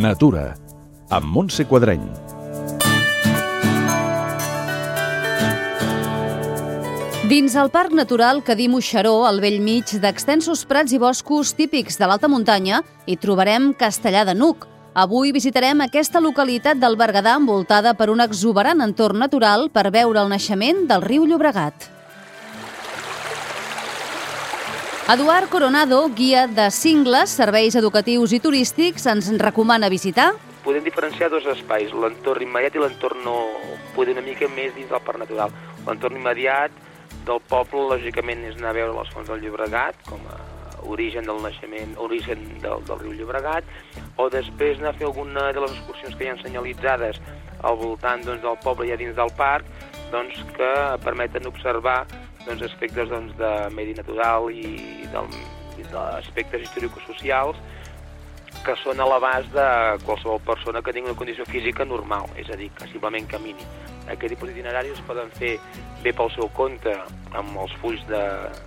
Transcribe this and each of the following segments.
Natura, amb Montse Quadreny. Dins el Parc Natural Cadí-Moixeró, al vell mig d'extensos prats i boscos típics de l'alta muntanya, hi trobarem Castellà de Nuc. Avui visitarem aquesta localitat del Berguedà envoltada per un exuberant entorn natural per veure el naixement del riu Llobregat. Eduard Coronado, guia de cingles, serveis educatius i turístics, ens recomana visitar podem diferenciar dos espais, l'entorn immediat i l'entorn no... poder una mica més dins del parc natural. L'entorn immediat del poble, lògicament, és anar a veure les fonts del Llobregat, com a origen del naixement, origen del, del riu Llobregat, o després anar a fer alguna de les excursions que hi ha senyalitzades al voltant doncs, del poble i a dins del parc, doncs, que permeten observar doncs, aspectes doncs, de medi natural i, del, i d'aspectes històrico-socials que són a l'abast de qualsevol persona que tingui una condició física normal, és a dir, que simplement camini. Aquest tipus d'itineraris es poden fer bé pel seu compte amb els fulls de,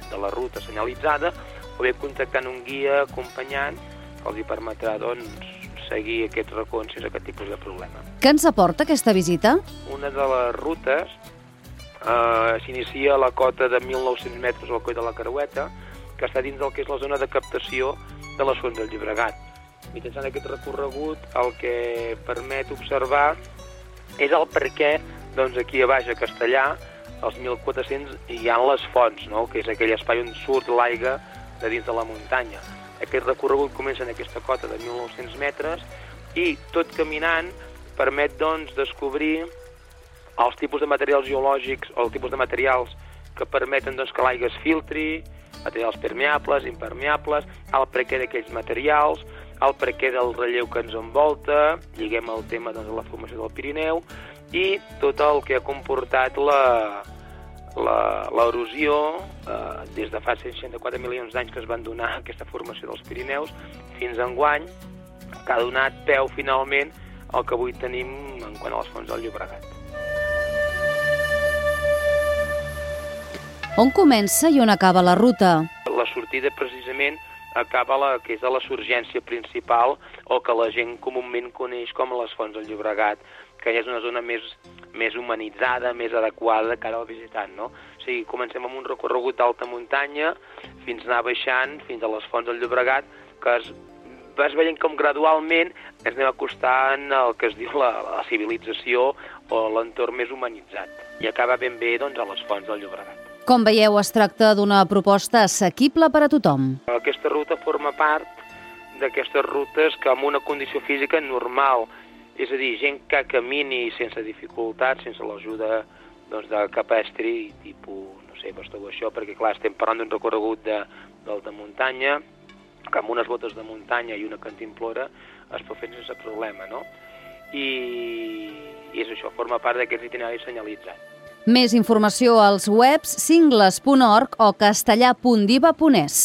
de la ruta senyalitzada o bé contactant un guia acompanyant que els hi permetrà doncs, seguir aquests racons sense aquest tipus de problema. Què ens aporta aquesta visita? Una de les rutes eh, s'inicia la cota de 1.900 metres al coll de la Carueta, que està dins del que és la zona de captació de les fonts del Llibregat. Mitjançant aquest recorregut el que permet observar és el per què doncs, aquí a baix a Castellà, als 1.400, hi ha les fonts, no? que és aquell espai on surt l'aigua de dins de la muntanya. Aquest recorregut comença en aquesta cota de 1.900 metres i tot caminant permet doncs, descobrir els tipus de materials geològics o el tipus de materials que permeten doncs, que l'aigua es filtri, materials permeables, impermeables, el prequer d'aquells materials, el prequer del relleu que ens envolta, lliguem el tema doncs, de la formació del Pirineu, i tot el que ha comportat l'erosió eh, des de fa 164 milions d'anys que es van donar aquesta formació dels Pirineus fins a enguany, que ha donat peu finalment al que avui tenim en quant a les fonts del Llobregat. On comença i on acaba la ruta? La sortida precisament acaba la que és a la surgència principal o que la gent comúment coneix com les fonts del Llobregat, que és una zona més, més humanitzada, més adequada de cara al visitant, no? O sigui, comencem amb un recorregut d'alta muntanya fins anar baixant fins a les fonts del Llobregat, que es vas veient com gradualment ens anem acostant al que es diu la, la civilització o l'entorn més humanitzat. I acaba ben bé doncs, a les fonts del Llobregat. Com veieu, es tracta d'una proposta assequible per a tothom. Aquesta ruta forma part d'aquestes rutes que amb una condició física normal, és a dir, gent que camini sense dificultats, sense l'ajuda doncs, de capestri, tipus, no sé, bastó això, perquè clar, estem parlant d'un recorregut de, d'alta muntanya, que amb unes botes de muntanya i una cantimplora es pot fer sense problema, no? I, i és això, forma part d'aquests itineraris senyalitzats. Més informació als webs cingles.org o castellà.diva.es.